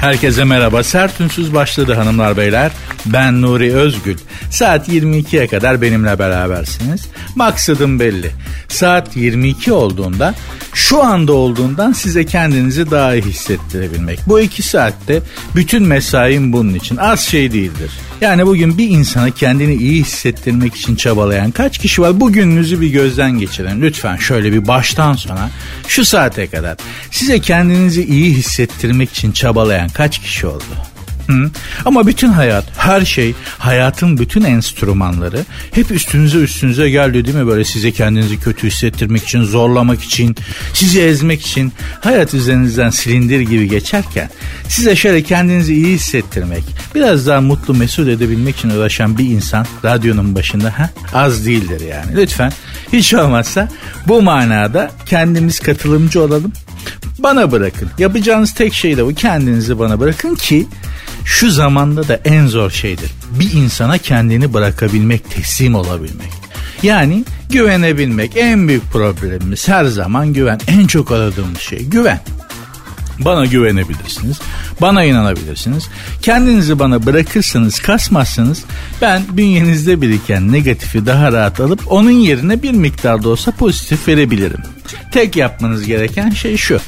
Herkese merhaba. Sert Ünsüz başladı hanımlar beyler. Ben Nuri Özgül. Saat 22'ye kadar benimle berabersiniz. Maksadım belli. Saat 22 olduğunda şu anda olduğundan size kendinizi daha iyi hissettirebilmek. Bu iki saatte bütün mesaim bunun için az şey değildir. Yani bugün bir insana kendini iyi hissettirmek için çabalayan kaç kişi var? Bugününüzü bir gözden geçirin. Lütfen şöyle bir baştan sona şu saate kadar size kendinizi iyi hissettirmek için çabalayan kaç kişi oldu? Hı. Ama bütün hayat, her şey, hayatın bütün enstrümanları hep üstünüze üstünüze geldi değil mi? Böyle size kendinizi kötü hissettirmek için, zorlamak için, sizi ezmek için hayat üzerinizden silindir gibi geçerken size şöyle kendinizi iyi hissettirmek, biraz daha mutlu mesut edebilmek için uğraşan bir insan radyonun başında ha, az değildir yani. Lütfen hiç olmazsa bu manada kendimiz katılımcı olalım. Bana bırakın. Yapacağınız tek şey de bu. Kendinizi bana bırakın ki şu zamanda da en zor şeydir. Bir insana kendini bırakabilmek, teslim olabilmek. Yani güvenebilmek en büyük problemimiz her zaman güven. En çok aradığımız şey güven. Bana güvenebilirsiniz. Bana inanabilirsiniz. Kendinizi bana bırakırsanız, kasmazsanız ben bünyenizde biriken negatifi daha rahat alıp onun yerine bir miktar da olsa pozitif verebilirim. Tek yapmanız gereken şey şu.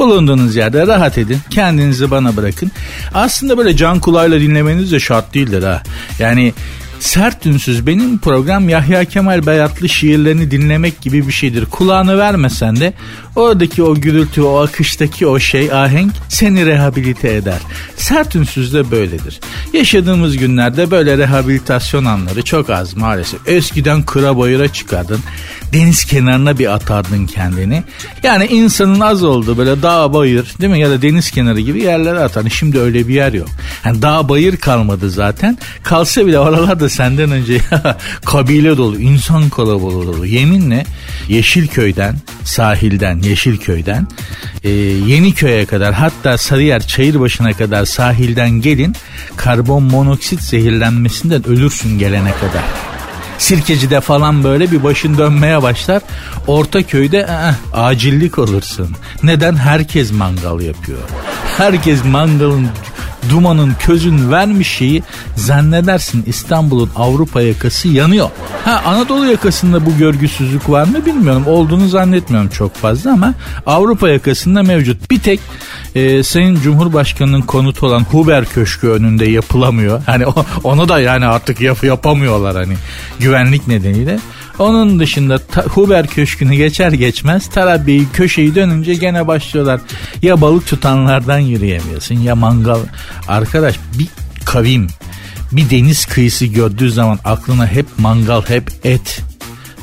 Bulunduğunuz yerde rahat edin. Kendinizi bana bırakın. Aslında böyle can kulağıyla dinlemeniz de şart değildir ha. Yani Sert ünsüz benim program Yahya Kemal Beyatlı şiirlerini dinlemek gibi bir şeydir. Kulağını vermesen de oradaki o gürültü, o akıştaki o şey, ahenk seni rehabilite eder. Sert ünsüz de böyledir. Yaşadığımız günlerde böyle rehabilitasyon anları çok az maalesef. Eskiden kıra bayıra çıkardın. Deniz kenarına bir atardın kendini. Yani insanın az olduğu böyle dağ bayır değil mi ya da deniz kenarı gibi yerlere atardın. Şimdi öyle bir yer yok. Yani dağ bayır kalmadı zaten. Kalsa bile oralarda senden önce kabile dolu, insan kalabalığı dolu. Yeminle Yeşilköy'den, sahilden, Yeşilköy'den e, Yeniköy'e kadar hatta Sarıyer Çayırbaşı'na kadar sahilden gelin karbon monoksit zehirlenmesinden ölürsün gelene kadar. Sirkeci'de falan böyle bir başın dönmeye başlar. Orta köyde eh, acillik olursun. Neden? Herkes mangal yapıyor. Herkes mangalın dumanın közün vermiş şeyi zannedersin İstanbul'un Avrupa yakası yanıyor. Ha Anadolu yakasında bu görgüsüzlük var mı bilmiyorum. Olduğunu zannetmiyorum çok fazla ama Avrupa yakasında mevcut. Bir tek e, Sayın Cumhurbaşkanı'nın konutu olan Huber Köşkü önünde yapılamıyor. Hani onu da yani artık yap yapamıyorlar hani güvenlik nedeniyle. Onun dışında Huber Köşkü'nü geçer geçmez Tarabya'yı köşeyi dönünce gene başlıyorlar. Ya balık tutanlardan yürüyemiyorsun ya mangal. Arkadaş bir kavim bir deniz kıyısı gördüğü zaman aklına hep mangal hep et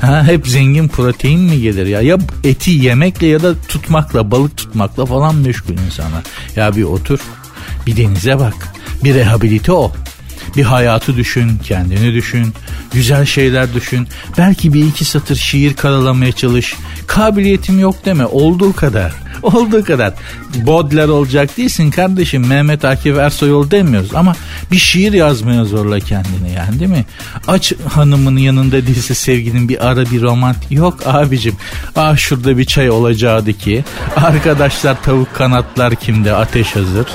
Ha, hep zengin protein mi gelir ya? Ya eti yemekle ya da tutmakla, balık tutmakla falan meşgul insanlar. Ya bir otur, bir denize bak, bir rehabilite ol. Bir hayatı düşün, kendini düşün, güzel şeyler düşün. Belki bir iki satır şiir karalamaya çalış. Kabiliyetim yok deme, olduğu kadar. Olduğu kadar. Bodler olacak değilsin kardeşim. Mehmet Akif Ersoyol demiyoruz ama bir şiir yazmaya zorla kendini yani değil mi? Aç hanımın yanında değilse sevginin bir ara bir romant yok abicim. Ah şurada bir çay olacaktı ki. Arkadaşlar tavuk kanatlar kimde ateş hazır.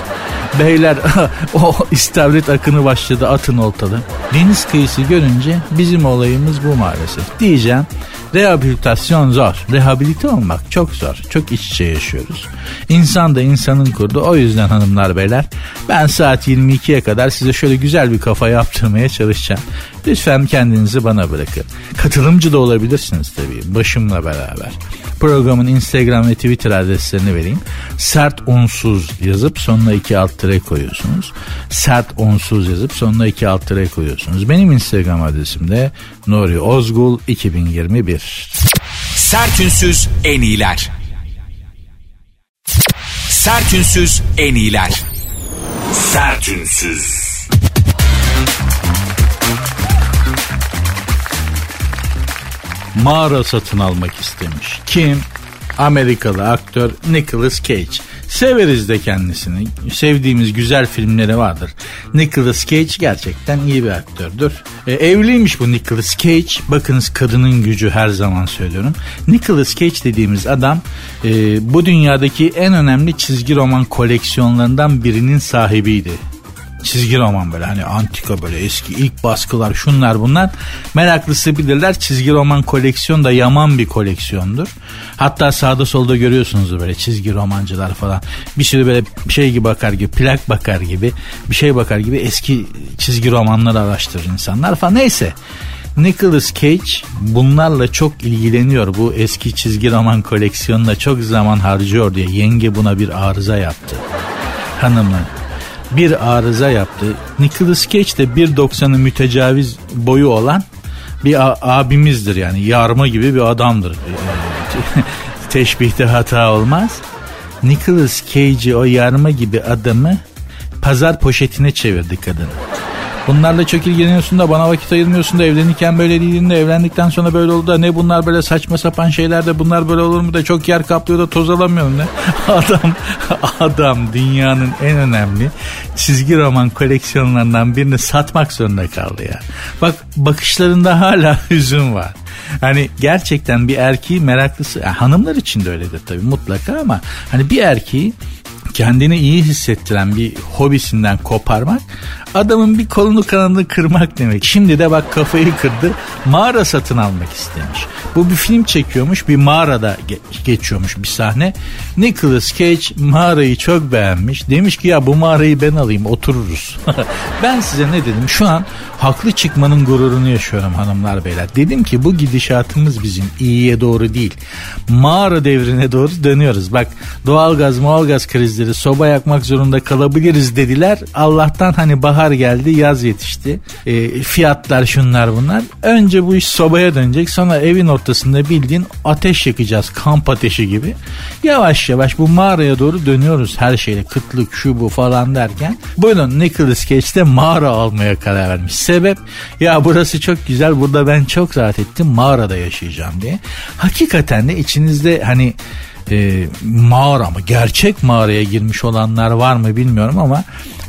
Beyler o istavrit akını başladı atın oltalı. Deniz kıyısı görünce bizim olayımız bu maalesef. Diyeceğim rehabilitasyon zor. Rehabilite olmak çok zor. Çok iç içe yaşıyoruz. İnsan da insanın kurdu. O yüzden hanımlar beyler ben saat 22'ye kadar size şöyle güzel bir kafa yaptırmaya çalışacağım. Lütfen kendinizi bana bırakın. Katılımcı da olabilirsiniz tabii başımla beraber. Programın Instagram ve Twitter adreslerini vereyim. Sert unsuz yazıp sonuna iki alt tere koyuyorsunuz. Sert unsuz yazıp sonuna iki alt tere koyuyorsunuz. Benim Instagram adresim de Nuri Ozgul 2021. Sertünsüz en iyiler. Sertünsüz en iyiler. Sertünsüz. mağara satın almak istemiş. Kim? Amerikalı aktör Nicolas Cage. Severiz de kendisini. Sevdiğimiz güzel filmleri vardır. Nicolas Cage gerçekten iyi bir aktördür. E, evliymiş bu Nicolas Cage. Bakınız kadının gücü her zaman söylüyorum. Nicolas Cage dediğimiz adam e, bu dünyadaki en önemli çizgi roman koleksiyonlarından birinin sahibiydi çizgi roman böyle hani antika böyle eski ilk baskılar şunlar bunlar. Meraklısı bilirler çizgi roman koleksiyon da yaman bir koleksiyondur. Hatta sağda solda görüyorsunuz böyle çizgi romancılar falan. Bir sürü böyle şey gibi bakar gibi plak bakar gibi bir şey bakar gibi eski çizgi romanları araştırır insanlar falan neyse. Nicholas Cage bunlarla çok ilgileniyor. Bu eski çizgi roman koleksiyonuna çok zaman harcıyor diye yenge buna bir arıza yaptı. Hanımı bir arıza yaptı. Nicholas Cage de 1.90'ı mütecaviz boyu olan bir abimizdir yani yarma gibi bir adamdır. Teşbihte hata olmaz. Nicholas Cage'i o yarma gibi adamı pazar poşetine çevirdi kadın. Bunlarla çok ilgileniyorsun da bana vakit ayırmıyorsun da evlenirken böyle değildin de evlendikten sonra böyle oldu da ne bunlar böyle saçma sapan şeyler de bunlar böyle olur mu da çok yer kaplıyor da toz alamıyorum ne? Adam adam dünyanın en önemli çizgi roman koleksiyonlarından birini satmak zorunda kaldı ya. Bak bakışlarında hala hüzün var. Hani gerçekten bir erkeği meraklısı yani hanımlar için de öyledir tabii mutlaka ama hani bir erkeği kendini iyi hissettiren bir hobisinden koparmak adamın bir kolunu kanadını kırmak demek. Şimdi de bak kafayı kırdı mağara satın almak istemiş. Bu bir film çekiyormuş bir mağarada ge- geçiyormuş bir sahne. Nicholas Cage mağarayı çok beğenmiş. Demiş ki ya bu mağarayı ben alayım otururuz. ben size ne dedim şu an haklı çıkmanın gururunu yaşıyorum hanımlar beyler. Dedim ki bu gidişatımız bizim iyiye doğru değil. Mağara devrine doğru dönüyoruz. Bak doğalgaz doğalgaz krizleri soba yakmak zorunda kalabiliriz dediler. Allah'tan hani bahar geldi yaz yetişti. E, fiyatlar şunlar bunlar. Önce bu iş sobaya dönecek sonra evin ortasında bildiğin ateş yakacağız kamp ateşi gibi. Yavaş yavaş bu mağaraya doğru dönüyoruz her şeyle kıtlık şu bu falan derken. Buyurun Nicholas Cage de mağara almaya karar vermiş sebep ya burası çok güzel burada ben çok rahat ettim mağarada yaşayacağım diye. Hakikaten de içinizde hani e, mağara mı gerçek mağaraya girmiş olanlar var mı bilmiyorum ama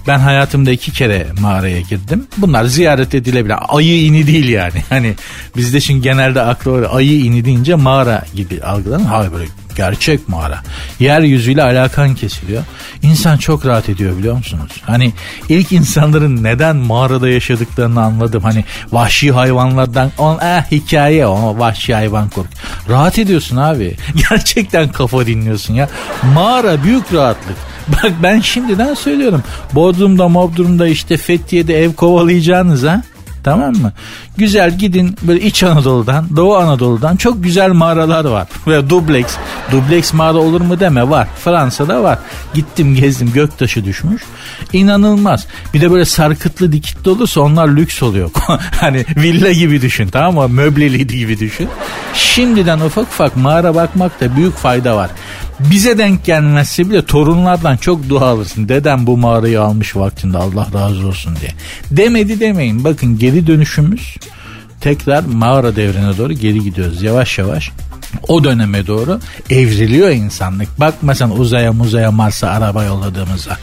ben hayatımda iki kere mağaraya girdim. Bunlar ziyaret edilebilir. Ayı ini değil yani. Hani bizde şimdi genelde aklı ayı ini deyince mağara gibi algılanır. Hayır böyle gerçek mağara. Yeryüzüyle alakan kesiliyor. İnsan çok rahat ediyor biliyor musunuz? Hani ilk insanların neden mağarada yaşadıklarını anladım. Hani vahşi hayvanlardan on eh hikaye o vahşi hayvan kork. Rahat ediyorsun abi. Gerçekten kafa dinliyorsun ya. Mağara büyük rahatlık. Bak ben şimdiden söylüyorum. Bodrum'da Mobdurum'da işte Fethiye'de ev kovalayacağınız ha. Tamam mı? Güzel gidin böyle İç Anadolu'dan, Doğu Anadolu'dan çok güzel mağaralar var. Ve dubleks, dubleks mağara olur mu deme var. Fransa'da var. Gittim gezdim göktaşı düşmüş. İnanılmaz. Bir de böyle sarkıtlı dikitli olursa onlar lüks oluyor. hani villa gibi düşün tamam mı? Möbleli gibi düşün. Şimdiden ufak ufak mağara bakmakta büyük fayda var. Bize denk gelmezse bile torunlardan çok dua alırsın. Dedem bu mağarayı almış vaktinde Allah razı olsun diye. Demedi demeyin. Bakın geri dönüşümüz tekrar mağara devrine doğru geri gidiyoruz yavaş yavaş. O döneme doğru evriliyor insanlık. Bak mesela uzaya muzaya Mars'a araba yolladığımızda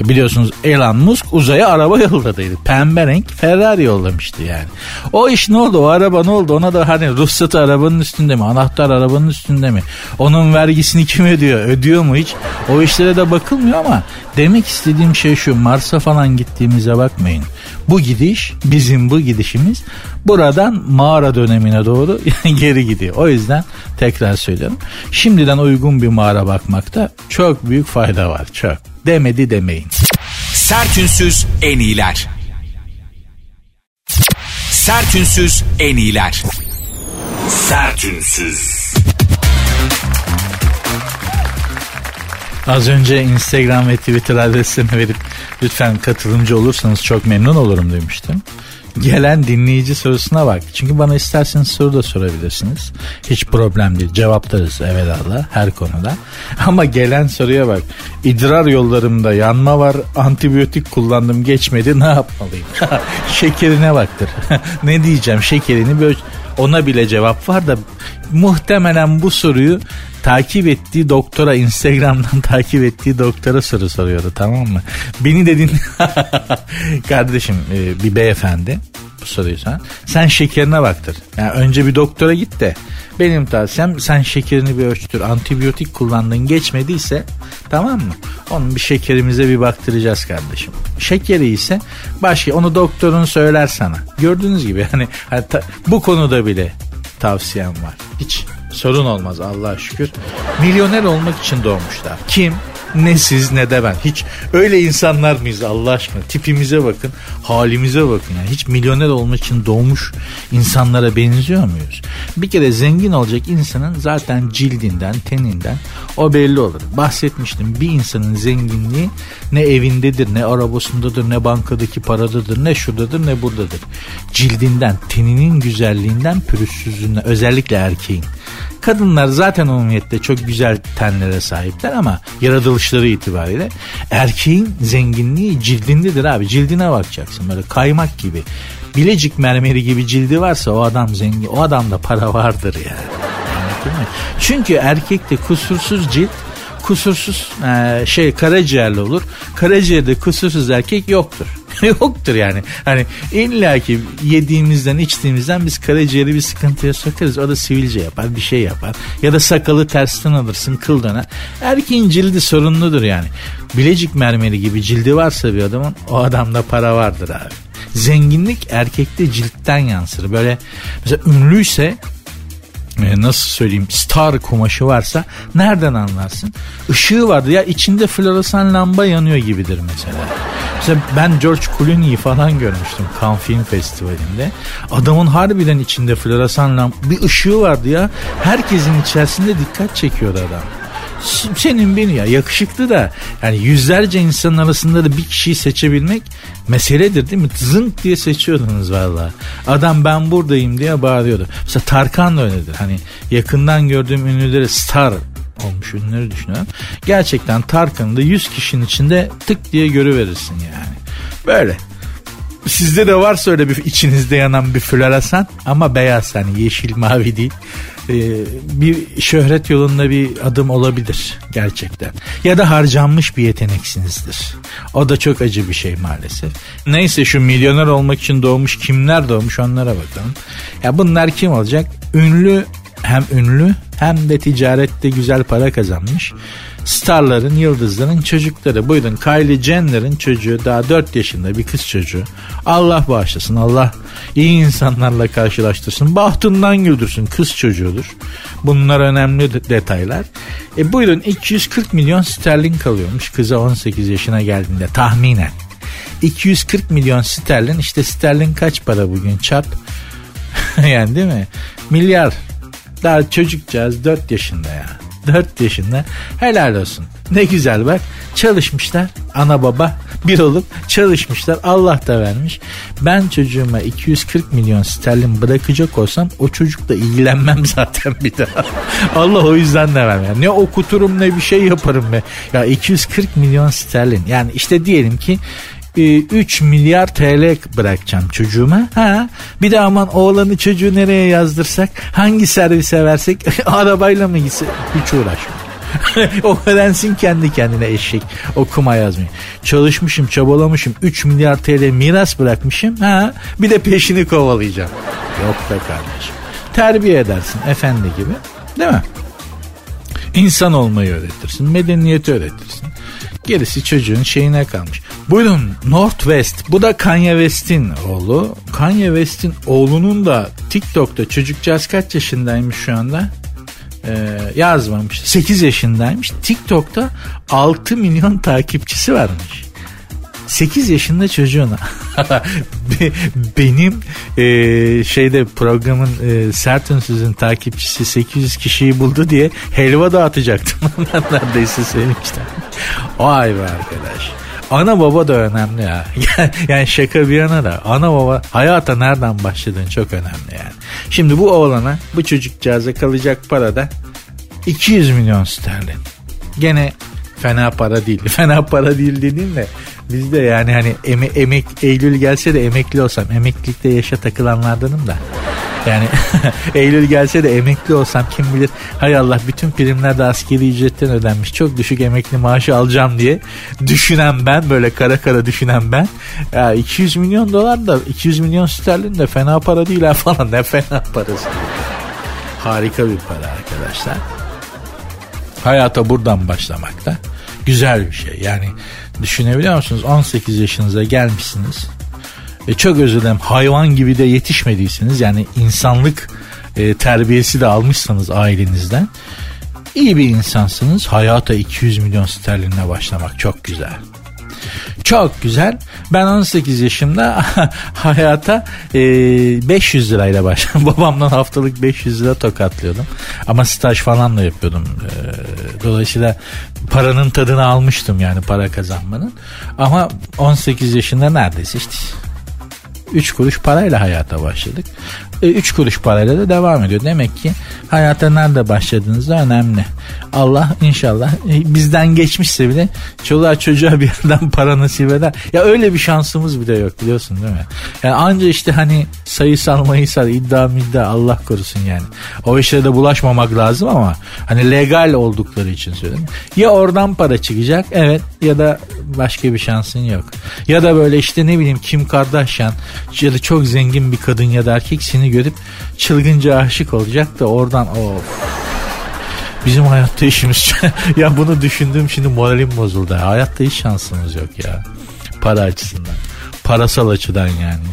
Biliyorsunuz Elon Musk uzaya araba yolladıydı. Pembe renk Ferrari yollamıştı yani. O iş ne oldu? O araba ne oldu? Ona da hani ruhsatı arabanın üstünde mi? Anahtar arabanın üstünde mi? Onun vergisini kim ödüyor? Ödüyor mu hiç? O işlere de bakılmıyor ama demek istediğim şey şu. Mars'a falan gittiğimize bakmayın. Bu gidiş bizim bu gidişimiz buradan mağara dönemine doğru geri gidiyor. O yüzden tekrar söylüyorum. Şimdiden uygun bir mağara bakmakta çok büyük fayda var. Çok demedi demeyin. Sertünsüz en iyiler. Sertünsüz en iyiler. Sertünsüz. Az önce Instagram ve Twitter adresini verip lütfen katılımcı olursanız çok memnun olurum demiştim gelen dinleyici sorusuna bak. Çünkü bana isterseniz soru da sorabilirsiniz. Hiç problem değil. Cevaplarız evvelallah her konuda. Ama gelen soruya bak. İdrar yollarımda yanma var. Antibiyotik kullandım geçmedi. Ne yapmalıyım? Şekerine baktır. ne diyeceğim? Şekerini böyle ona bile cevap var da muhtemelen bu soruyu takip ettiği doktora Instagram'dan takip ettiği doktora soru soruyordu tamam mı? Beni dedin kardeşim e, bir beyefendi bu soruyu sen. Sen şekerine baktır. Yani önce bir doktora git de benim tavsiyem sen şekerini bir ölçtür. Antibiyotik kullandığın geçmediyse tamam mı? Onun bir şekerimize bir baktıracağız kardeşim. Şekeri ise başka onu doktorun söyler sana. Gördüğünüz gibi hani, hani bu konuda bile tavsiyem var. Hiç sorun olmaz Allah'a şükür. Milyoner olmak için doğmuşlar. Kim? Ne siz ne de ben. Hiç öyle insanlar mıyız Allah aşkına? Tipimize bakın, halimize bakın. Yani hiç milyoner olmak için doğmuş insanlara benziyor muyuz? Bir kere zengin olacak insanın zaten cildinden, teninden o belli olur. Bahsetmiştim bir insanın zenginliği ne evindedir, ne arabasındadır, ne bankadaki paradadır, ne şuradadır, ne buradadır. Cildinden, teninin güzelliğinden, pürüzsüzlüğünden özellikle erkeğin. Kadınlar zaten umumiyette çok güzel tenlere sahipler ama yaratılışları itibariyle erkeğin zenginliği cildindedir abi. Cildine bakacaksın böyle kaymak gibi. Bilecik mermeri gibi cildi varsa o adam zengin. O adamda para vardır yani. Çünkü erkekte kusursuz cilt kusursuz e, şey karaciğerli olur. Karaciğerde kusursuz erkek yoktur. yoktur yani. Hani illa ki yediğimizden içtiğimizden biz karaciğeri bir sıkıntıya sokarız. O da sivilce yapar bir şey yapar. Ya da sakalı tersten alırsın kıl döner. Erkeğin cildi sorunludur yani. Bilecik mermeri gibi cildi varsa bir adamın o adamda para vardır abi. Zenginlik erkekte ciltten yansır. Böyle mesela ünlüyse e, nasıl söyleyeyim star kumaşı varsa nereden anlarsın? Işığı vardı ya içinde floresan lamba yanıyor gibidir mesela. Mesela ben George Clooney'i falan görmüştüm Cannes Film Festivali'nde. Adamın harbiden içinde floresan lamba bir ışığı vardı ya. Herkesin içerisinde dikkat çekiyordu adam senin beni ya yakışıklı da yani yüzlerce insanın arasında da bir kişiyi seçebilmek meseledir değil mi? Zınk diye seçiyordunuz valla. Adam ben buradayım diye bağırıyordu. Mesela Tarkan da öyledir. Hani yakından gördüğüm ünlüleri star olmuş ünlüleri düşünüyorum. Gerçekten Tarkan'ı da 100 kişinin içinde tık diye görüverirsin yani. Böyle. Sizde de varsa öyle bir içinizde yanan bir floresan ama beyaz hani yeşil mavi değil. Ee, bir şöhret yolunda bir adım olabilir gerçekten. Ya da harcanmış bir yeteneksinizdir. O da çok acı bir şey maalesef. Neyse şu milyoner olmak için doğmuş kimler doğmuş onlara bakalım. Ya bunlar kim olacak? Ünlü hem ünlü hem de ticarette güzel para kazanmış starların, yıldızların çocukları. Buyurun Kylie Jenner'ın çocuğu daha 4 yaşında bir kız çocuğu. Allah bağışlasın. Allah iyi insanlarla karşılaştırsın. Bahtından güldürsün. Kız çocuğudur. Bunlar önemli detaylar. E buyurun 240 milyon sterlin kalıyormuş kıza 18 yaşına geldiğinde tahminen. 240 milyon sterlin işte sterlin kaç para bugün çarp yani değil mi? Milyar. Daha çocukcağız 4 yaşında ya. 4 yaşında. Helal olsun. Ne güzel bak. Çalışmışlar. Ana baba bir olup çalışmışlar. Allah da vermiş. Ben çocuğuma 240 milyon sterlin bırakacak olsam o çocukla ilgilenmem zaten bir daha. Allah o yüzden de vermiyor. Ne okuturum ne bir şey yaparım be. Ya 240 milyon sterlin. Yani işte diyelim ki 3 milyar TL bırakacağım çocuğuma. Ha, bir de aman oğlanı çocuğu nereye yazdırsak, hangi servise versek, arabayla mı gitse hiç uğraşmıyor. o öğrensin kendi kendine eşek okuma yazmayı. Çalışmışım çabalamışım 3 milyar TL miras bırakmışım ha bir de peşini kovalayacağım. Yok be kardeşim. Terbiye edersin efendi gibi değil mi? İnsan olmayı öğretirsin, medeniyeti öğretirsin. Gerisi çocuğun şeyine kalmış. Buyurun Northwest. Bu da Kanye West'in oğlu. Kanye West'in oğlunun da TikTok'ta çocukcağız kaç yaşındaymış şu anda? Ee, yazmamış. 8 yaşındaymış. TikTok'ta 6 milyon takipçisi varmış. 8 yaşında çocuğuna benim e, şeyde programın e, sert ünsüzün takipçisi 800 kişiyi buldu diye helva dağıtacaktım. Neredeyse sevmişler. Vay be arkadaş. Ana baba da önemli ya. yani şaka bir yana da ana baba hayata nereden başladığın çok önemli yani. Şimdi bu oğlana bu çocukcağıza kalacak para da 200 milyon sterlin. Gene fena para değil. Fena para değil dediğim de bizde yani hani eme, emek Eylül gelse de emekli olsam emeklilikte yaşa takılanlardanım da Yani Eylül gelse de emekli olsam kim bilir hay Allah bütün primler de askeri ücretten ödenmiş. Çok düşük emekli maaşı alacağım diye düşünen ben böyle kara kara düşünen ben. Ya 200 milyon dolar da 200 milyon sterlin de fena para değil ha falan ne fena parası. Harika bir para arkadaşlar. Hayata buradan başlamakta güzel bir şey. Yani düşünebiliyor musunuz? 18 yaşınıza gelmişsiniz. E çok özür dilerim hayvan gibi de yetişmediyseniz yani insanlık e, terbiyesi de almışsanız ailenizden iyi bir insansınız. Hayata 200 milyon sterlinle başlamak çok güzel. Çok güzel. Ben 18 yaşımda hayata e, 500 lirayla başladım. Babamdan haftalık 500 lira tokatlıyordum. Ama staj falan da yapıyordum. E, dolayısıyla paranın tadını almıştım yani para kazanmanın. Ama 18 yaşında neredeyse işte 3 kuruş parayla hayata başladık. 3 e, kuruş parayla da devam ediyor. Demek ki hayata nerede başladığınız da önemli. Allah inşallah e, bizden geçmişse bile çoluğa çocuğa bir yerden para nasip eder. Ya öyle bir şansımız bile yok biliyorsun değil mi? Yani anca işte hani sayısal mayısal iddia middia Allah korusun yani. O işlere de bulaşmamak lazım ama hani legal oldukları için söyledim. Ya oradan para çıkacak evet ya da başka bir şansın yok. Ya da böyle işte ne bileyim Kim Kardashian ya da çok zengin bir kadın ya da erkek seni görüp çılgınca aşık olacak da oradan of. Bizim hayatta işimiz ya bunu düşündüğüm şimdi moralim bozuldu. Hayatta hiç şansımız yok ya. Para açısından. Parasal açıdan yani.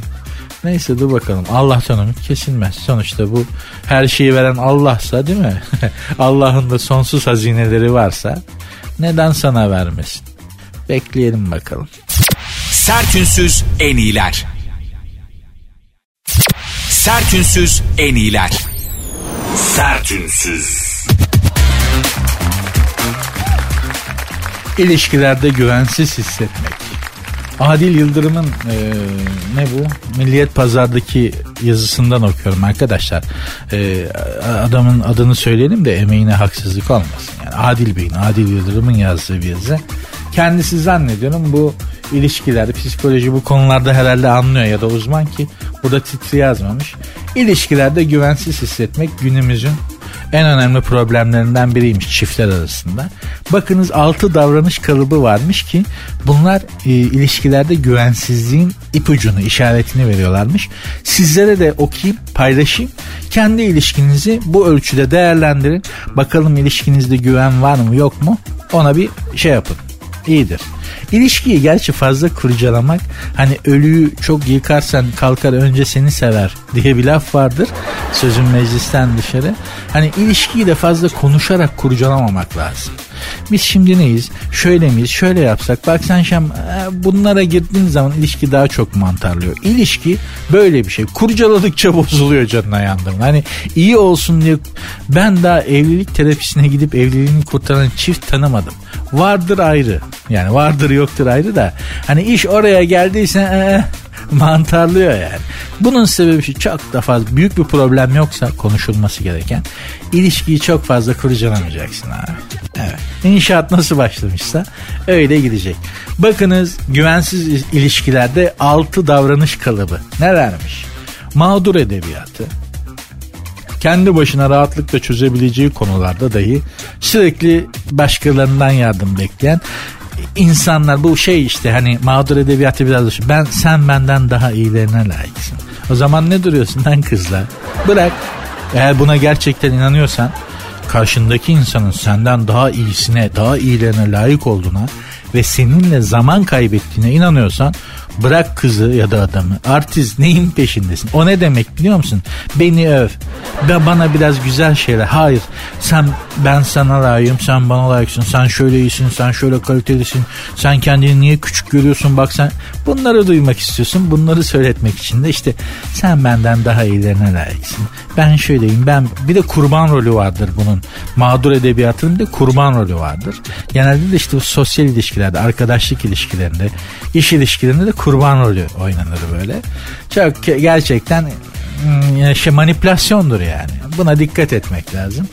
Neyse dur bakalım. Allah'tan ümit kesilmez. Sonuçta bu her şeyi veren Allah'sa değil mi? Allah'ın da sonsuz hazineleri varsa neden sana vermesin? Bekleyelim bakalım. Sertünsüz en iyiler. Sertünsüz en iyiler. Sertünsüz. İlişkilerde güvensiz hissetmek. Adil Yıldırım'ın e, ne bu? Milliyet Pazar'daki yazısından okuyorum arkadaşlar. E, adamın adını söyleyelim de emeğine haksızlık olmasın. Yani Adil Bey'in, Adil Yıldırım'ın yazdığı bir yazı. Kendisi zannediyorum bu ilişkiler, psikoloji bu konularda herhalde anlıyor ya da uzman ki burada titri yazmamış. İlişkilerde güvensiz hissetmek günümüzün en önemli problemlerinden biriymiş çiftler arasında. Bakınız altı davranış kalıbı varmış ki bunlar e, ilişkilerde güvensizliğin ipucunu, işaretini veriyorlarmış. Sizlere de okuyayım, paylaşayım. Kendi ilişkinizi bu ölçüde değerlendirin. Bakalım ilişkinizde güven var mı yok mu? Ona bir şey yapın. İyidir. İlişkiyi gerçi fazla kurcalamak hani ölüyü çok yıkarsan kalkar önce seni sever diye bir laf vardır. Sözün meclisten dışarı. Hani ilişkiyi de fazla konuşarak kurcalamamak lazım. Biz şimdi neyiz? Şöyle miyiz? Şöyle yapsak. Bak sen şam e, bunlara girdiğin zaman ilişki daha çok mantarlıyor. İlişki böyle bir şey. Kurcaladıkça bozuluyor canına yandım. Hani iyi olsun diye ben daha evlilik terapisine gidip evliliğini kurtaran çift tanımadım. Vardır ayrı. Yani vardır yoktur ayrı da. Hani iş oraya geldiyse ee, mantarlıyor yani. Bunun sebebi çok da fazla büyük bir problem yoksa konuşulması gereken ilişkiyi çok fazla kurcalamayacaksın abi. Evet. İnşaat nasıl başlamışsa öyle gidecek. Bakınız güvensiz ilişkilerde altı davranış kalıbı ne vermiş? Mağdur edebiyatı, kendi başına rahatlıkla çözebileceği konularda dahi sürekli başkalarından yardım bekleyen insanlar bu şey işte hani mağdur edebiyatı biraz düşün. Ben sen benden daha iyilerine layıksın. O zaman ne duruyorsun lan kızlar? Bırak. Eğer buna gerçekten inanıyorsan karşındaki insanın senden daha iyisine, daha iyilerine layık olduğuna ve seninle zaman kaybettiğine inanıyorsan Bırak kızı ya da adamı. Artist neyin peşindesin? O ne demek biliyor musun? Beni öv. Ben bana biraz güzel şeyler. Hayır. Sen ben sana layığım. Sen bana layıksın. Sen şöyle iyisin. Sen şöyle kalitelisin. Sen kendini niye küçük görüyorsun? Bak sen bunları duymak istiyorsun. Bunları söyletmek için de işte sen benden daha iyilerine layıksın. Ben şöyleyim. Ben bir de kurban rolü vardır bunun. Mağdur edebiyatının bir kurban rolü vardır. Genelde de işte sosyal ilişkilerde, arkadaşlık ilişkilerinde, iş ilişkilerinde de kurban rolü oynanır böyle. Çok gerçekten hmm, şey manipülasyondur yani. Buna dikkat etmek lazım.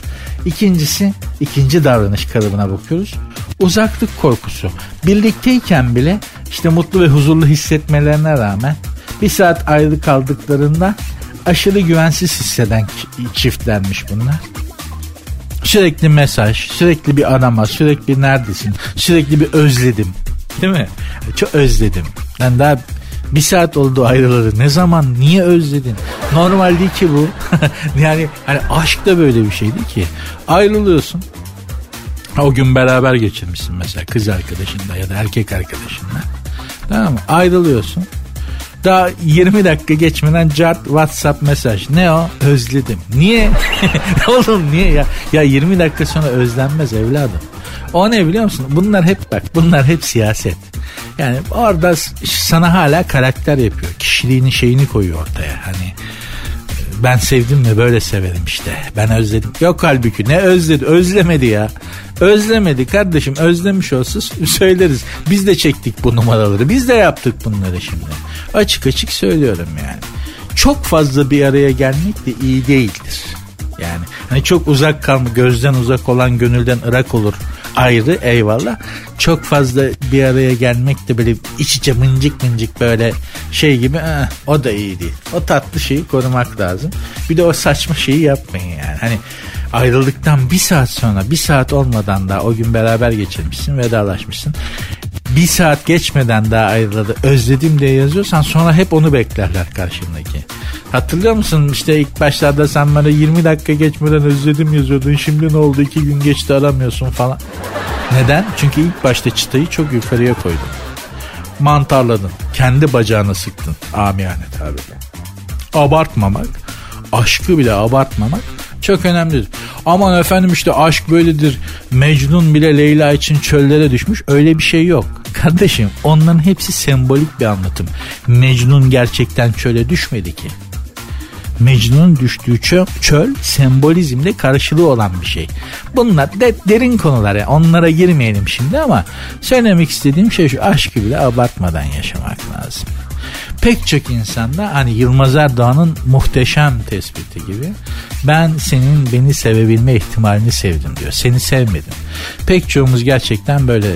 İkincisi, ikinci davranış kalıbına bakıyoruz. Uzaklık korkusu. Birlikteyken bile işte mutlu ve huzurlu hissetmelerine rağmen bir saat ayrı kaldıklarında aşırı güvensiz hisseden çiftlermiş bunlar. Sürekli mesaj, sürekli bir arama, sürekli neredesin, sürekli bir özledim. Değil mi? Çok özledim. Ben daha bir saat oldu ayrılalı. Ne zaman? Niye özledin? Normal değil ki bu. yani hani aşk da böyle bir şeydi ki. Ayrılıyorsun. O gün beraber geçirmişsin mesela kız arkadaşınla ya da erkek arkadaşınla. Tamam mı? Ayrılıyorsun. Daha 20 dakika geçmeden cart WhatsApp mesaj. Ne o? Özledim. Niye? Oğlum niye ya? Ya 20 dakika sonra özlenmez evladım. O ne biliyor musun? Bunlar hep bak bunlar hep siyaset. Yani orada sana hala karakter yapıyor. Kişiliğinin şeyini koyuyor ortaya. Hani ben sevdim mi böyle severim işte. Ben özledim. Yok halbuki ne özledi? Özlemedi ya. Özlemedi kardeşim. Özlemiş olsa söyleriz. Biz de çektik bu numaraları. Biz de yaptık bunları şimdi. Açık açık söylüyorum yani. Çok fazla bir araya gelmek de iyi değildir. Yani hani çok uzak kalma gözden uzak olan gönülden ırak olur ayrı eyvallah. Çok fazla bir araya gelmek de böyle iç içe mıncık mıncık böyle şey gibi eh, o da iyi değil. O tatlı şeyi korumak lazım. Bir de o saçma şeyi yapmayın yani. Hani ayrıldıktan bir saat sonra bir saat olmadan da o gün beraber geçirmişsin vedalaşmışsın bir saat geçmeden daha ayrıldı özledim diye yazıyorsan sonra hep onu beklerler karşındaki. Hatırlıyor musun işte ilk başlarda sen bana 20 dakika geçmeden özledim yazıyordun şimdi ne oldu iki gün geçti aramıyorsun falan. Neden? Çünkü ilk başta çıtayı çok yukarıya koydun. Mantarladın. Kendi bacağına sıktın. Amiyane tabirle. Abartmamak, aşkı bile abartmamak çok önemlidir. Aman efendim işte aşk böyledir. Mecnun bile Leyla için çöllere düşmüş. Öyle bir şey yok. Kardeşim onların hepsi sembolik bir anlatım. Mecnun gerçekten çöle düşmedi ki. Mecnun'un düştüğü çöl, çöl sembolizmle karşılığı olan bir şey. Bunlar de, derin konular yani onlara girmeyelim şimdi ama söylemek istediğim şey şu aşkı bile abartmadan yaşamak lazım pek çok insanda hani Yılmaz Erdoğan'ın muhteşem tespiti gibi ben senin beni sevebilme ihtimalini sevdim diyor. Seni sevmedim. Pek çoğumuz gerçekten böyle.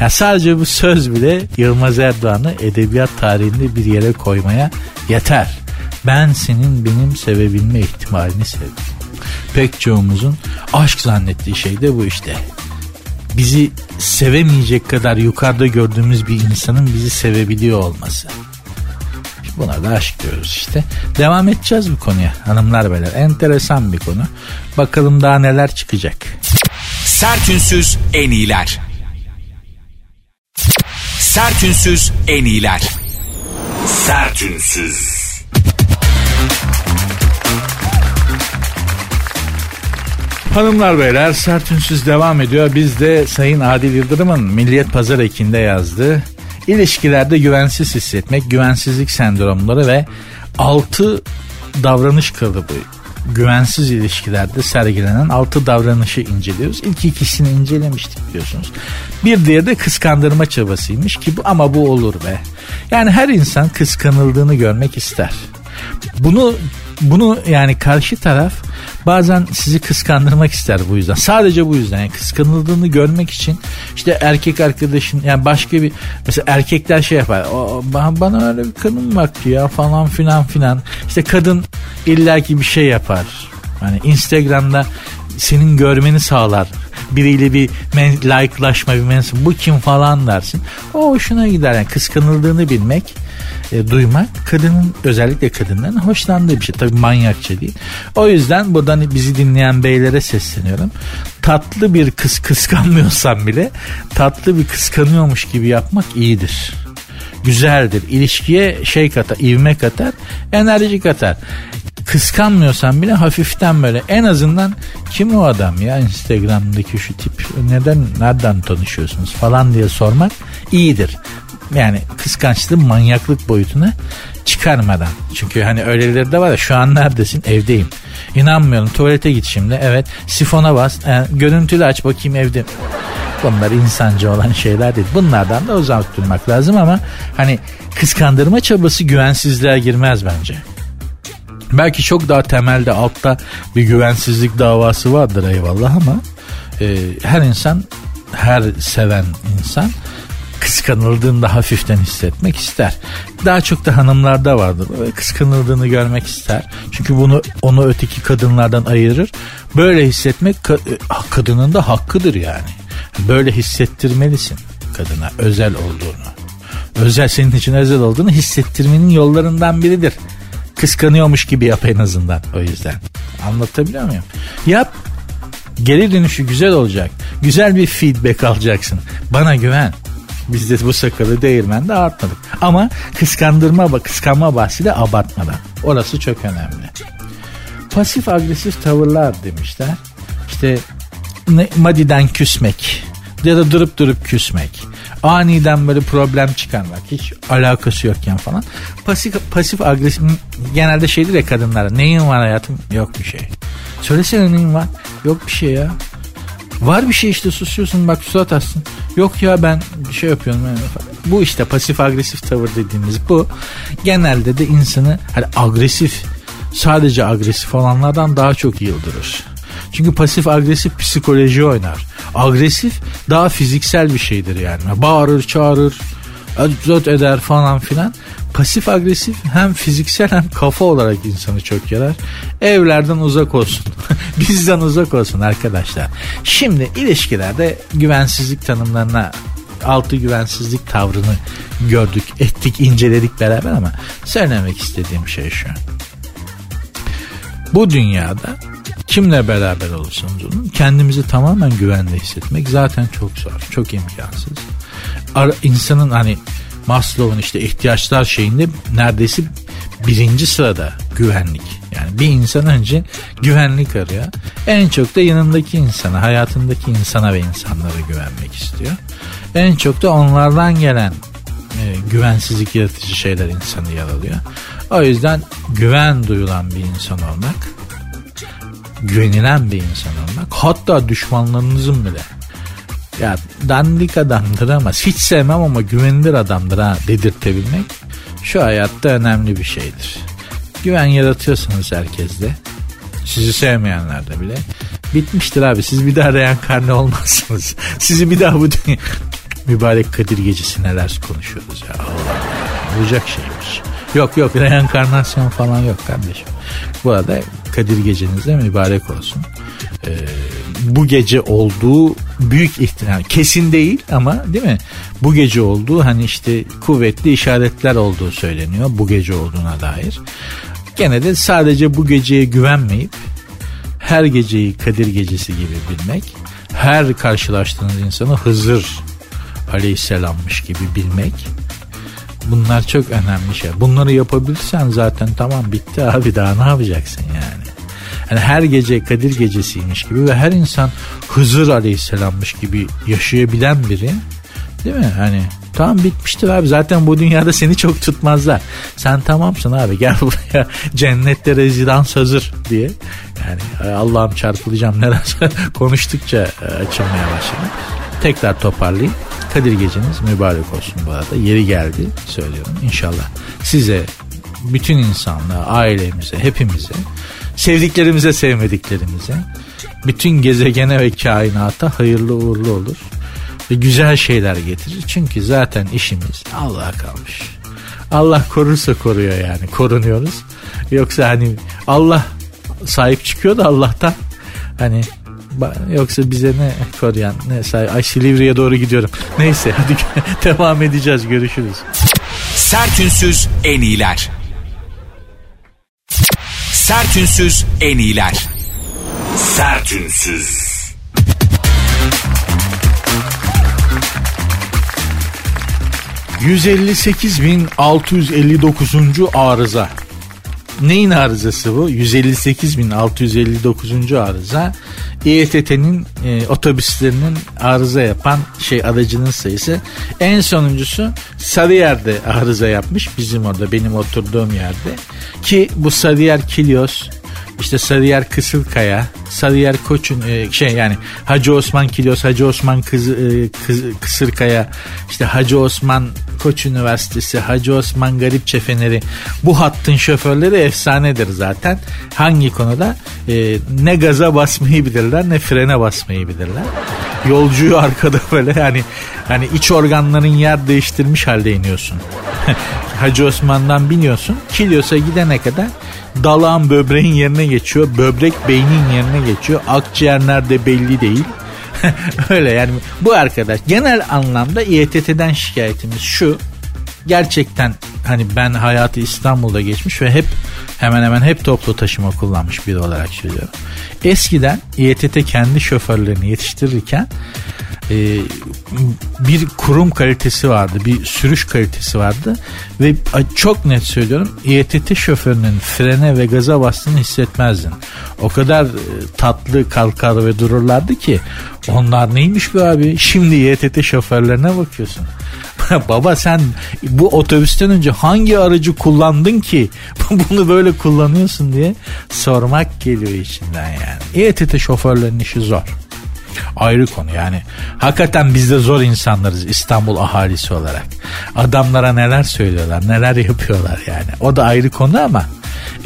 Yani sadece bu söz bile Yılmaz Erdoğan'ı edebiyat tarihinde bir yere koymaya yeter. Ben senin benim sevebilme ihtimalini sevdim. Pek çoğumuzun aşk zannettiği şey de bu işte bizi sevemeyecek kadar yukarıda gördüğümüz bir insanın bizi sevebiliyor olması. Buna da aşk diyoruz işte. Devam edeceğiz bu konuya hanımlar beyler. Enteresan bir konu. Bakalım daha neler çıkacak. Sertünsüz en iyiler. Sertünsüz en iyiler. Sertünsüz. Hanımlar beyler sertünsüz devam ediyor. Biz de Sayın Adil Yıldırım'ın Milliyet Pazar Eki'nde yazdığı İlişkilerde güvensiz hissetmek, güvensizlik sendromları ve altı davranış kalıbı güvensiz ilişkilerde sergilenen altı davranışı inceliyoruz. İlk ikisini incelemiştik biliyorsunuz. Bir diğeri de kıskandırma çabasıymış ki bu ama bu olur be. Yani her insan kıskanıldığını görmek ister. Bunu bunu yani karşı taraf bazen sizi kıskandırmak ister bu yüzden. Sadece bu yüzden. Yani kıskanıldığını görmek için işte erkek arkadaşın yani başka bir mesela erkekler şey yapar. Bana öyle bir kadın baktı ya falan filan filan. İşte kadın illaki bir şey yapar. Hani Instagram'da senin görmeni sağlar. Biriyle bir men- like'laşma bir mensup bu kim falan dersin. O hoşuna gider. Yani kıskanıldığını bilmek e, duymak kadının özellikle kadınların hoşlandığı bir şey. Tabii manyakça değil. O yüzden buradan bizi dinleyen beylere sesleniyorum. Tatlı bir kız kıskanmıyorsan bile tatlı bir kıskanıyormuş gibi yapmak iyidir güzeldir. İlişkiye şey katar, ivme katar, enerji katar. Kıskanmıyorsan bile hafiften böyle en azından kim o adam ya Instagram'daki şu tip neden nereden tanışıyorsunuz falan diye sormak iyidir yani kıskançlığı manyaklık boyutuna çıkarmadan. Çünkü hani öyleleri de var ya şu an neredesin? Evdeyim. İnanmıyorum tuvalete git şimdi. Evet sifona bas. Yani, e, görüntülü aç bakayım evde. Bunlar insancı olan şeyler değil. Bunlardan da uzak durmak lazım ama hani kıskandırma çabası güvensizliğe girmez bence. Belki çok daha temelde altta bir güvensizlik davası vardır eyvallah ama e, her insan her seven insan kıskanıldığında hafiften hissetmek ister. Daha çok da hanımlarda vardır. Böyle kıskanıldığını görmek ister. Çünkü bunu onu öteki kadınlardan ayırır. Böyle hissetmek ka- kadının da hakkıdır yani. Böyle hissettirmelisin kadına özel olduğunu. Özel senin için özel olduğunu hissettirmenin yollarından biridir. Kıskanıyormuş gibi yap en azından o yüzden. Anlatabiliyor muyum? Yap. Geri dönüşü güzel olacak. Güzel bir feedback alacaksın. Bana güven. Biz de bu sakalı değirmende artmadık. Ama kıskandırma, kıskanma bahsi de abartmadan. Orası çok önemli. Pasif agresif tavırlar demişler. İşte ne, madiden küsmek ya da durup durup küsmek. Aniden böyle problem çıkarmak hiç alakası yokken falan. Pasif, pasif agresif genelde şeydir ya kadınlara neyin var hayatım yok bir şey. Söylesene neyin var yok bir şey ya. Var bir şey işte susuyorsun bak surat atsın. Yok ya ben bir şey yapıyorum. Yani. Bu işte pasif agresif tavır dediğimiz bu. Genelde de insanı hani agresif sadece agresif olanlardan daha çok yıldırır. Çünkü pasif agresif psikoloji oynar. Agresif daha fiziksel bir şeydir yani. Bağırır, çağırır, zot eder falan filan. Pasif agresif hem fiziksel hem kafa olarak insanı çok yarar. Evlerden uzak olsun. Bizden uzak olsun arkadaşlar. Şimdi ilişkilerde güvensizlik tanımlarına altı güvensizlik tavrını gördük, ettik, inceledik beraber ama söylemek istediğim şey şu. Bu dünyada kimle beraber olursanız olun kendimizi tamamen güvende hissetmek zaten çok zor, çok imkansız. Ar- insanın hani Maslow'un işte ihtiyaçlar şeyinde neredeyse birinci sırada güvenlik. Yani bir insan önce güvenlik arıyor. En çok da yanındaki insana, hayatındaki insana ve insanlara güvenmek istiyor. En çok da onlardan gelen e, güvensizlik yaratıcı şeyler insanı yaralıyor. O yüzden güven duyulan bir insan olmak, güvenilen bir insan olmak, hatta düşmanlarınızın bile ya dandik adamdır ama hiç sevmem ama güvenilir adamdır ha dedirtebilmek şu hayatta önemli bir şeydir. Güven yaratıyorsanız herkeste sizi sevmeyenlerde bile bitmiştir abi siz bir daha reenkarne olmazsınız. Sizi bir daha bu dünya mübarek Kadir gecesi neler konuşuyoruz ya Allah olacak şeymiş. Yok yok reenkarnasyon falan yok kardeşim. Bu arada Kadir gecenizde mübarek olsun. Ee, bu gece olduğu büyük ihtimal kesin değil ama değil mi? Bu gece olduğu hani işte kuvvetli işaretler olduğu söyleniyor bu gece olduğuna dair. Gene de sadece bu geceye güvenmeyip her geceyi Kadir gecesi gibi bilmek, her karşılaştığınız insanı Hızır aleyhisselammış gibi bilmek bunlar çok önemli şey. Bunları yapabilirsen zaten tamam bitti abi daha ne yapacaksın yani. Yani her gece Kadir gecesiymiş gibi ve her insan Hızır aleyhisselammış gibi yaşayabilen biri değil mi? Hani tamam bitmiştir abi zaten bu dünyada seni çok tutmazlar. Sen tamamsın abi gel buraya cennette rezidans hazır diye. Yani Allah'ım çarpılacağım neler konuştukça e, açılmaya başladı. Tekrar toparlayayım. Kadir geceniz mübarek olsun bu arada. Yeri geldi söylüyorum. İnşallah size, bütün insanlığa, ailemize, hepimize, sevdiklerimize, sevmediklerimize, bütün gezegene ve kainata hayırlı uğurlu olur. Ve güzel şeyler getirir. Çünkü zaten işimiz Allah'a kalmış. Allah korursa koruyor yani. Korunuyoruz. Yoksa hani Allah sahip çıkıyor da Allah'tan hani Yoksa bize ne koruyan ne say Ay Silivri'ye doğru gidiyorum. Neyse hadi devam edeceğiz görüşürüz. Sertünsüz en iyiler. Sertünsüz en iyiler. Sertünsüz. ...158.659. arıza. Neyin arızası bu? 158.659. arıza. İETT'nin e, otobüslerinin arıza yapan şey aracının sayısı. En sonuncusu Sarıyer'de arıza yapmış. Bizim orada benim oturduğum yerde. Ki bu Sarıyer Kilyos, işte Sarıyer Kısılkaya, Sarıyer Koç'un e, şey yani Hacı Osman Kilos, Hacı Osman Kız, e, Kız, Kısırkaya, işte Hacı Osman Koç Üniversitesi, Hacı Osman Garip Çefeneri bu hattın şoförleri efsanedir zaten. Hangi konuda? E, ne gaza basmayı bilirler ne frene basmayı bilirler. Yolcuyu arkada böyle yani hani iç organların yer değiştirmiş halde iniyorsun. Hacı Osman'dan biniyorsun. Kilyos'a gidene kadar dalağın böbreğin yerine geçiyor. Böbrek beynin yerine geçiyor. Akciğer nerede belli değil. Öyle yani bu arkadaş genel anlamda İETT'den şikayetimiz şu. Gerçekten hani ben hayatı İstanbul'da geçmiş ve hep hemen hemen hep toplu taşıma kullanmış biri olarak söylüyorum. Eskiden İETT kendi şoförlerini yetiştirirken e, bir kurum kalitesi vardı, bir sürüş kalitesi vardı ve çok net söylüyorum İETT şoförünün frene ve gaza bastığını hissetmezdin. O kadar e, tatlı kalkar ve dururlardı ki onlar neymiş be abi? Şimdi İETT şoförlerine bakıyorsun. Baba sen bu otobüsten önce hangi aracı kullandın ki bunu böyle kullanıyorsun diye sormak geliyor içinden yani. İETT şoförlerinin işi zor ayrı konu yani. Hakikaten biz de zor insanlarız İstanbul ahalisi olarak. Adamlara neler söylüyorlar, neler yapıyorlar yani. O da ayrı konu ama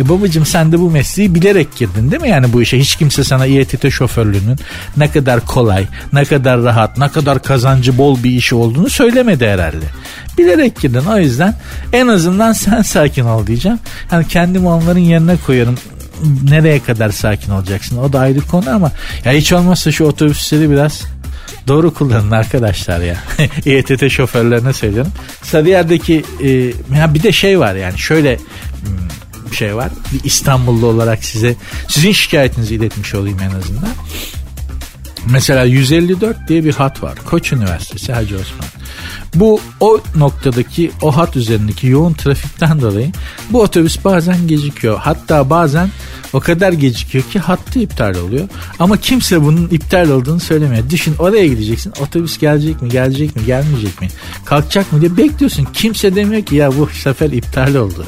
e babacım sen de bu mesleği bilerek girdin değil mi yani bu işe? Hiç kimse sana İETT şoförlüğünün ne kadar kolay, ne kadar rahat, ne kadar kazancı bol bir iş olduğunu söylemedi herhalde. Bilerek girdin o yüzden en azından sen sakin ol diyeceğim. Hani kendimi onların yerine koyarım nereye kadar sakin olacaksın o da ayrı konu ama ya hiç olmazsa şu otobüsleri biraz doğru kullanın arkadaşlar ya. İETT şoförlerine söylüyorum. Sarıyer'deki e, ya bir de şey var yani şöyle bir hmm, şey var. Bir İstanbullu olarak size sizin şikayetinizi iletmiş olayım en azından. Mesela 154 diye bir hat var. Koç Üniversitesi Hacı Osman. Bu o noktadaki o hat üzerindeki yoğun trafikten dolayı bu otobüs bazen gecikiyor. Hatta bazen o kadar gecikiyor ki hattı iptal oluyor. Ama kimse bunun iptal olduğunu söylemiyor. Düşün oraya gideceksin. Otobüs gelecek mi, gelecek mi, gelmeyecek mi? Kalkacak mı diye bekliyorsun. Kimse demiyor ki ya bu sefer iptal oldu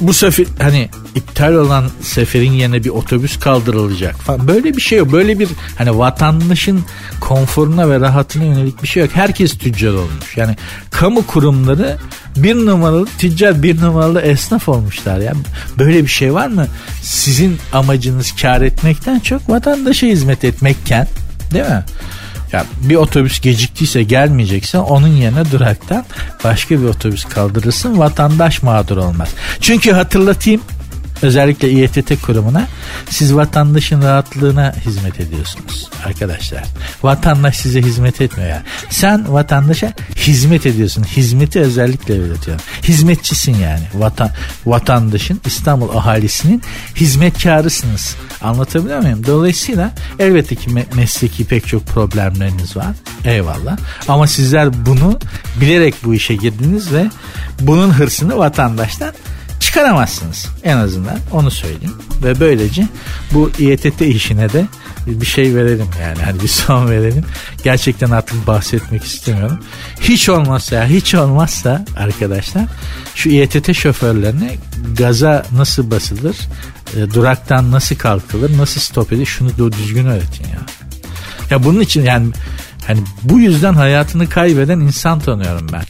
bu sefer hani iptal olan seferin yerine bir otobüs kaldırılacak falan. Böyle bir şey yok. Böyle bir hani vatandaşın konforuna ve rahatına yönelik bir şey yok. Herkes tüccar olmuş. Yani kamu kurumları bir numaralı tüccar bir numaralı esnaf olmuşlar ya. Böyle bir şey var mı? Sizin amacınız kar etmekten çok vatandaşa hizmet etmekken değil mi? Ya bir otobüs geciktiyse gelmeyecekse onun yerine duraktan başka bir otobüs kaldırırsın vatandaş mağdur olmaz. Çünkü hatırlatayım özellikle İETT kurumuna siz vatandaşın rahatlığına hizmet ediyorsunuz arkadaşlar. Vatandaş size hizmet etmiyor ya. Sen vatandaşa hizmet ediyorsun. Hizmeti özellikle belirtiyorum. Hizmetçisin yani. Vatan, vatandaşın İstanbul ahalisinin hizmetkarısınız. Anlatabiliyor muyum? Dolayısıyla elbette ki me- mesleki pek çok problemleriniz var. Eyvallah. Ama sizler bunu bilerek bu işe girdiniz ve bunun hırsını vatandaştan çıkaramazsınız en azından onu söyleyeyim. Ve böylece bu İETT işine de bir şey verelim yani hani bir son verelim. Gerçekten artık bahsetmek istemiyorum. Hiç olmazsa ya hiç olmazsa arkadaşlar şu İETT şoförlerine gaza nasıl basılır e, duraktan nasıl kalkılır nasıl stop edilir şunu düzgün öğretin ya. Ya bunun için yani hani bu yüzden hayatını kaybeden insan tanıyorum ben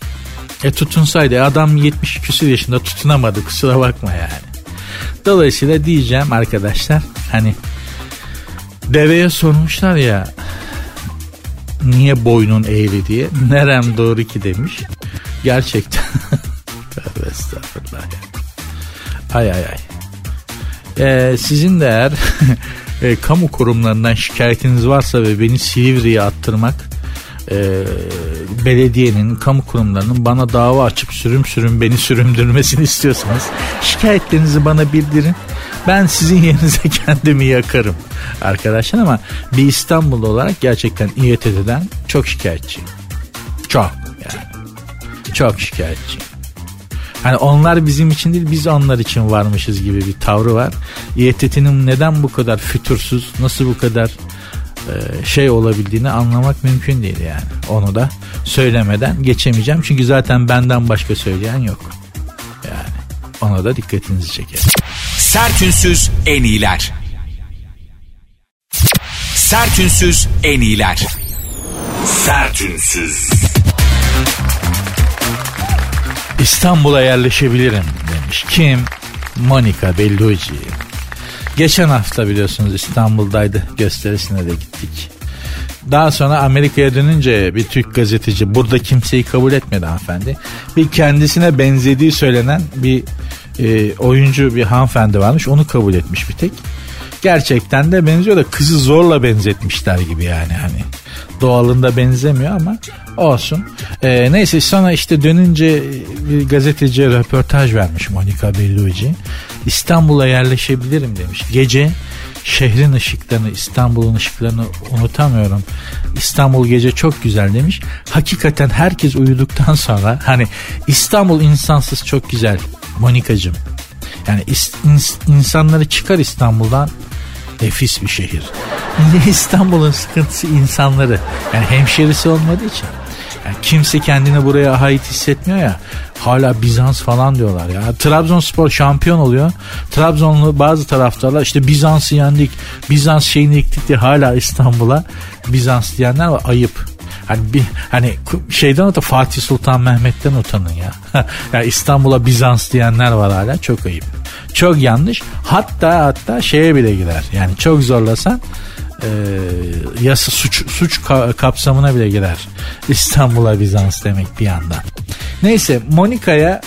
e tutunsaydı adam 70 küsur yaşında tutunamadı kusura bakma yani. Dolayısıyla diyeceğim arkadaşlar hani deveye sormuşlar ya niye boynun eğri diye. Nerem doğru ki demiş. Gerçekten. Tövbe estağfurullah. Ay ay ay. Ee, sizin de eğer e, kamu kurumlarından şikayetiniz varsa ve beni Silivri'ye attırmak e, belediyenin, kamu kurumlarının bana dava açıp sürüm sürüm beni sürümdürmesini istiyorsanız şikayetlerinizi bana bildirin. Ben sizin yerinize kendimi yakarım arkadaşlar ama bir İstanbullu olarak gerçekten İETT'den çok şikayetçiyim. Çok yani. Çok şikayetçiyim. Hani onlar bizim için değil biz onlar için varmışız gibi bir tavrı var. İETT'nin neden bu kadar fütursuz, nasıl bu kadar şey olabildiğini anlamak mümkün değil yani. Onu da söylemeden geçemeyeceğim. Çünkü zaten benden başka söyleyen yok. Yani ona da dikkatinizi çekerim. Sertünsüz en iyiler. Sertünsüz en iyiler. Sertünsüz. İstanbul'a yerleşebilirim demiş. Kim? Monica Bellucci. Geçen hafta biliyorsunuz İstanbul'daydı. Gösterisine de gittik. Daha sonra Amerika'ya dönünce bir Türk gazeteci burada kimseyi kabul etmedi hanımefendi. Bir kendisine benzediği söylenen bir e, oyuncu bir hanımefendi varmış. Onu kabul etmiş bir tek. Gerçekten de benziyor da kızı zorla benzetmişler gibi yani hani. Doğalında benzemiyor ama olsun. Ee, neyse sonra işte dönünce bir gazeteciye röportaj vermiş Monica Bellucci. İstanbul'a yerleşebilirim demiş. Gece şehrin ışıklarını İstanbul'un ışıklarını unutamıyorum. İstanbul gece çok güzel demiş. Hakikaten herkes uyuduktan sonra hani İstanbul insansız çok güzel Monikacım. Yani insanları çıkar İstanbul'dan nefis bir şehir. İstanbul'un sıkıntısı insanları. Yani hemşerisi olmadığı için. Yani kimse kendini buraya ait hissetmiyor ya. Hala Bizans falan diyorlar ya. Trabzonspor şampiyon oluyor. Trabzonlu bazı taraftarlar işte Bizans'ı yendik. Bizans şeyini yıktık diye hala İstanbul'a Bizans diyenler var. Ayıp. Hani bir hani şeyden utan Fatih Sultan Mehmet'ten utanın ya. ya İstanbul'a Bizans diyenler var hala çok ayıp. Çok yanlış. Hatta hatta şeye bile girer. Yani çok zorlasan e, yasa suç suç kapsamına bile girer. İstanbul'a Bizans demek bir yandan. Neyse Monika'ya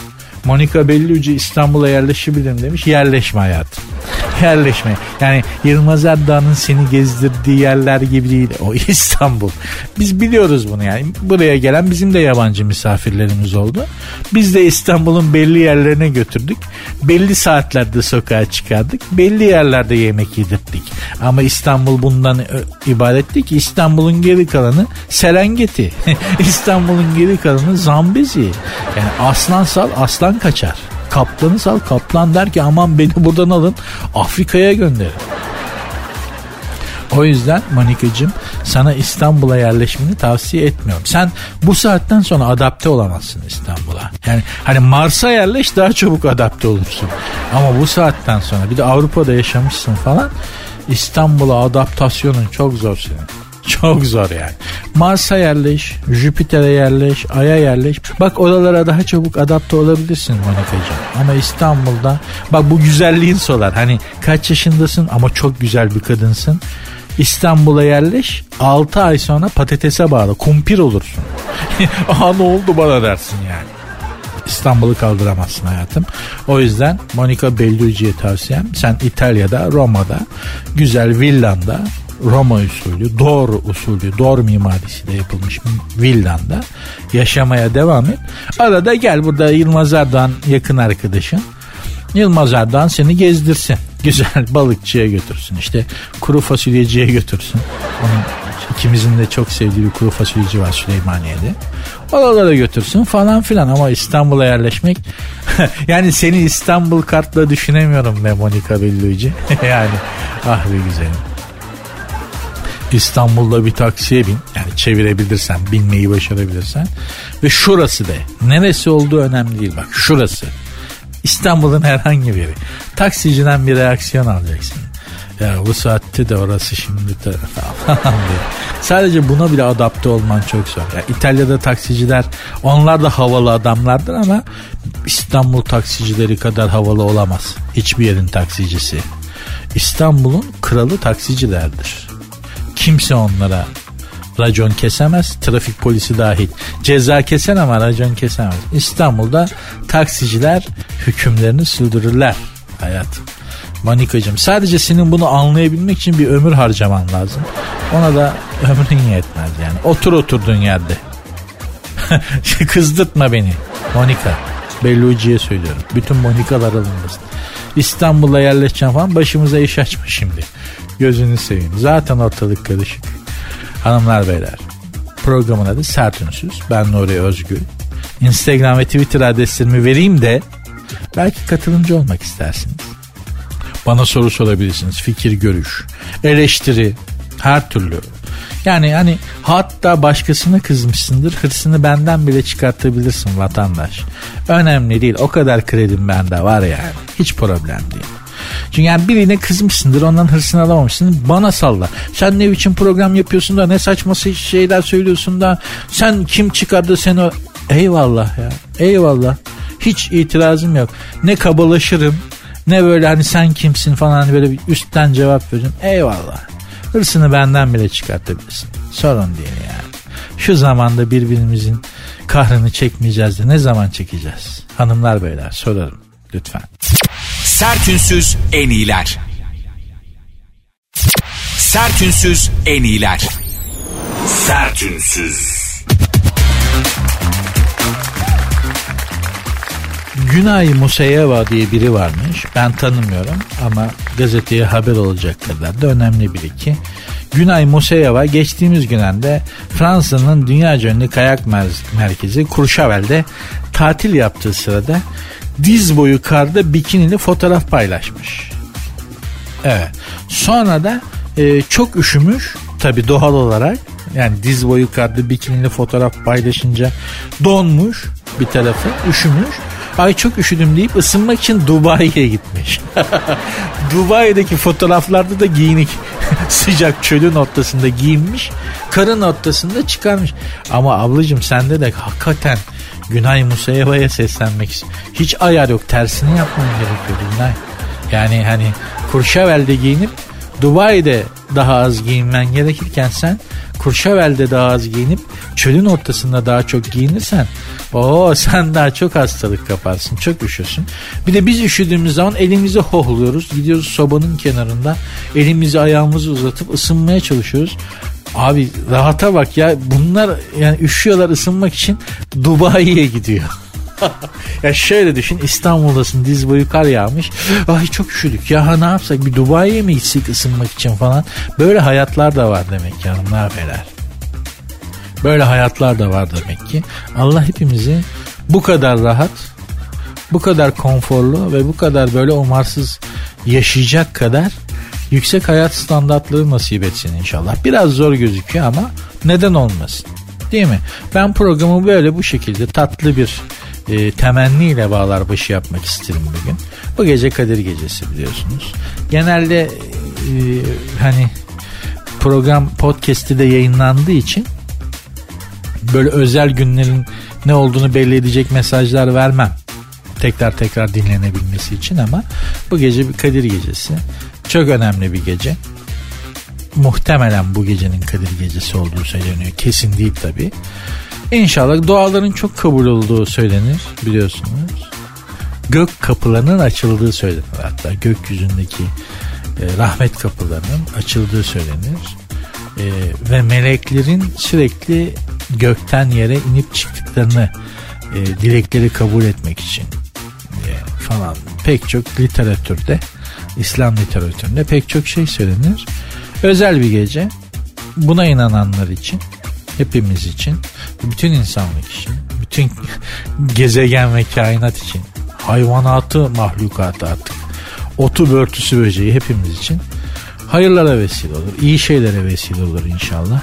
Monika Bellucci İstanbul'a yerleşebilirim demiş. Yerleşme hayatım. Yerleşme. Yani Yılmaz Erdoğan'ın seni gezdirdiği yerler gibi değil. O İstanbul. Biz biliyoruz bunu yani. Buraya gelen bizim de yabancı misafirlerimiz oldu. Biz de İstanbul'un belli yerlerine götürdük. Belli saatlerde sokağa çıkardık. Belli yerlerde yemek yedirdik. Ama İstanbul bundan ibaret değil ki. İstanbul'un geri kalanı Serengeti. İstanbul'un geri kalanı Zambezi. Yani aslan sal aslan kaçar. Kaplanı sal kaplan der ki aman beni buradan alın Afrika'ya gönderin. O yüzden Manikacığım sana İstanbul'a yerleşmeni tavsiye etmiyorum. Sen bu saatten sonra adapte olamazsın İstanbul'a. Yani hani Mars'a yerleş daha çabuk adapte olursun. Ama bu saatten sonra bir de Avrupa'da yaşamışsın falan İstanbul'a adaptasyonun çok zor senin. Çok zor yani. Mars'a yerleş, Jüpiter'e yerleş, Ay'a yerleş. Bak oralara daha çabuk adapte olabilirsin Monika'cığım. Ama İstanbul'da bak bu güzelliğin solar. Hani kaç yaşındasın ama çok güzel bir kadınsın. İstanbul'a yerleş 6 ay sonra patatese bağlı kumpir olursun. Aa ne oldu bana dersin yani. İstanbul'u kaldıramazsın hayatım. O yüzden Monica Bellucci'ye tavsiyem sen İtalya'da Roma'da güzel villanda Roma usulü, Dor usulü, Dor mimarisiyle yapılmış villanda yaşamaya devam et. Arada gel burada Yılmaz Erdoğan yakın arkadaşın. Yılmaz Erdoğan seni gezdirsin. Güzel balıkçıya götürsün. İşte kuru fasulyeciye götürsün. Onun ikimizin de çok sevdiği bir kuru fasulyeci var Süleymaniye'de. Oralara götürsün falan filan ama İstanbul'a yerleşmek yani seni İstanbul kartla düşünemiyorum be Monika Bellucci. yani ah be güzelim. İstanbul'da bir taksiye bin. Yani çevirebilirsen, binmeyi başarabilirsen. Ve şurası de. Neresi olduğu önemli değil bak. Şurası. İstanbul'un herhangi biri. Taksiciden bir reaksiyon alacaksın. Ya bu saatte de orası şimdi de falan Sadece buna bile adapte olman çok zor. Ya İtalya'da taksiciler onlar da havalı adamlardır ama İstanbul taksicileri kadar havalı olamaz. Hiçbir yerin taksicisi. İstanbul'un kralı taksicilerdir. Kimse onlara racon kesemez. Trafik polisi dahil. Ceza kesen ama racon kesemez. İstanbul'da taksiciler hükümlerini sürdürürler. Hayatım. Manikacım sadece senin bunu anlayabilmek için bir ömür harcaman lazım. Ona da ömrün yetmez yani. Otur oturduğun yerde. Kızdırtma beni. Monika. Bellucci'ye söylüyorum. Bütün Monikalar alınmasın. İstanbul'a yerleşeceğim falan başımıza iş açma şimdi. Gözünü seveyim. Zaten ortalık karışık. Hanımlar beyler. Programın adı Sert Ünsüz. Ben Nuri Özgül. Instagram ve Twitter adreslerimi vereyim de belki katılımcı olmak istersiniz. Bana soru sorabilirsiniz. Fikir, görüş, eleştiri, her türlü. Yani hani hatta başkasına kızmışsındır hırsını benden bile çıkartabilirsin vatandaş. Önemli değil o kadar kredim bende var yani hiç problem değil. Çünkü yani birine kızmışsındır ondan hırsını alamamışsın bana salla. Sen ne biçim program yapıyorsun da ne saçma şeyler söylüyorsun da sen kim çıkardı seni o... Eyvallah ya eyvallah. Hiç itirazım yok. Ne kabalaşırım ne böyle hani sen kimsin falan hani böyle bir üstten cevap veririm. Eyvallah. Hırsını benden bile çıkartabilirsin. Sorun değil yani. Şu zamanda birbirimizin kahrını çekmeyeceğiz de ne zaman çekeceğiz? Hanımlar beyler sorarım lütfen. Sertünsüz en iyiler. Sertünsüz en iyiler. Sertünsüz. Günay Musayeva diye biri varmış. Ben tanımıyorum ama gazeteye haber olacak kadar da önemli biri ki. Günay Musayeva geçtiğimiz günlerde Fransa'nın dünya ünlü kayak merkezi Courchevel'de tatil yaptığı sırada diz boyu karda bikinili fotoğraf paylaşmış. Evet. Sonra da e, çok üşümüş tabi doğal olarak yani diz boyu karda bikinili fotoğraf paylaşınca donmuş bir tarafı üşümüş Ay çok üşüdüm deyip ısınmak için Dubai'ye gitmiş. Dubai'deki fotoğraflarda da giyinik sıcak çölün ortasında giyinmiş. Karın ortasında çıkarmış. Ama ablacığım sende de hakikaten Günay Musayeva'ya seslenmek istiyorum. Hiç ayar yok tersini yapman gerekiyor Günay. Yani hani Kurşavel'de giyinip Dubai'de daha az giyinmen gerekirken sen Kurşavel'de daha az giyinip çölün ortasında daha çok giyinirsen o sen daha çok hastalık kaparsın çok üşürsün. Bir de biz üşüdüğümüz zaman elimizi hohluyoruz gidiyoruz sobanın kenarında elimizi ayağımızı uzatıp ısınmaya çalışıyoruz. Abi rahata bak ya bunlar yani üşüyorlar ısınmak için Dubai'ye gidiyor. ya şöyle düşün İstanbul'dasın diz boyu kar yağmış. Ay çok üşüdük ya ne yapsak bir Dubai'ye mi gitsek ısınmak için falan. Böyle hayatlar da var demek ki hanımlar beyler. Böyle hayatlar da var demek ki. Allah hepimizi bu kadar rahat, bu kadar konforlu ve bu kadar böyle umarsız yaşayacak kadar yüksek hayat standartları nasip etsin inşallah. Biraz zor gözüküyor ama neden olmasın? Değil mi? Ben programı böyle bu şekilde tatlı bir e, temenniyle bağlar başı yapmak isterim bugün. Bu gece Kadir Gecesi biliyorsunuz. Genelde e, hani program podcast'i de yayınlandığı için böyle özel günlerin ne olduğunu belli edecek mesajlar vermem. Tekrar tekrar dinlenebilmesi için ama bu gece bir Kadir Gecesi. Çok önemli bir gece. Muhtemelen bu gecenin Kadir Gecesi olduğu söyleniyor. Kesin değil tabii. İnşallah duaların çok kabul olduğu söylenir biliyorsunuz. Gök kapılarının açıldığı söylenir hatta gökyüzündeki e, rahmet kapılarının açıldığı söylenir. E, ve meleklerin sürekli gökten yere inip çıktıklarını e, dilekleri kabul etmek için e, falan pek çok literatürde İslam literatüründe pek çok şey söylenir. Özel bir gece buna inananlar için hepimiz için bütün insanlık için bütün gezegen ve kainat için hayvanatı mahlukatı artık otu börtüsü böceği hepimiz için hayırlara vesile olur iyi şeylere vesile olur inşallah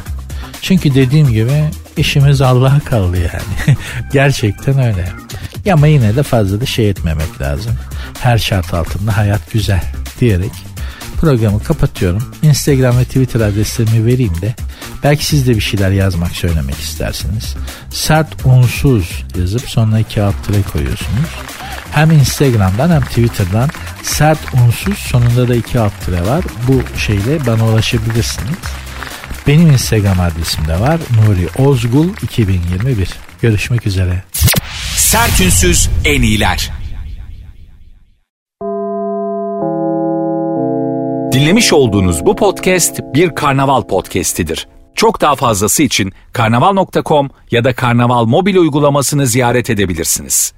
çünkü dediğim gibi işimiz Allah'a kaldı yani gerçekten öyle ama yine de fazla da şey etmemek lazım her şart altında hayat güzel diyerek programı kapatıyorum. Instagram ve Twitter adreslerimi vereyim de belki siz de bir şeyler yazmak söylemek istersiniz. Sert unsuz yazıp sonuna iki alt koyuyorsunuz. Hem Instagram'dan hem Twitter'dan sert unsuz sonunda da iki alt var. Bu şeyle bana ulaşabilirsiniz. Benim Instagram adresim de var. Nuri Ozgul 2021. Görüşmek üzere. Sertünsüz en iyiler. Dinlemiş olduğunuz bu podcast bir karnaval podcastidir. Çok daha fazlası için karnaval.com ya da karnaval mobil uygulamasını ziyaret edebilirsiniz.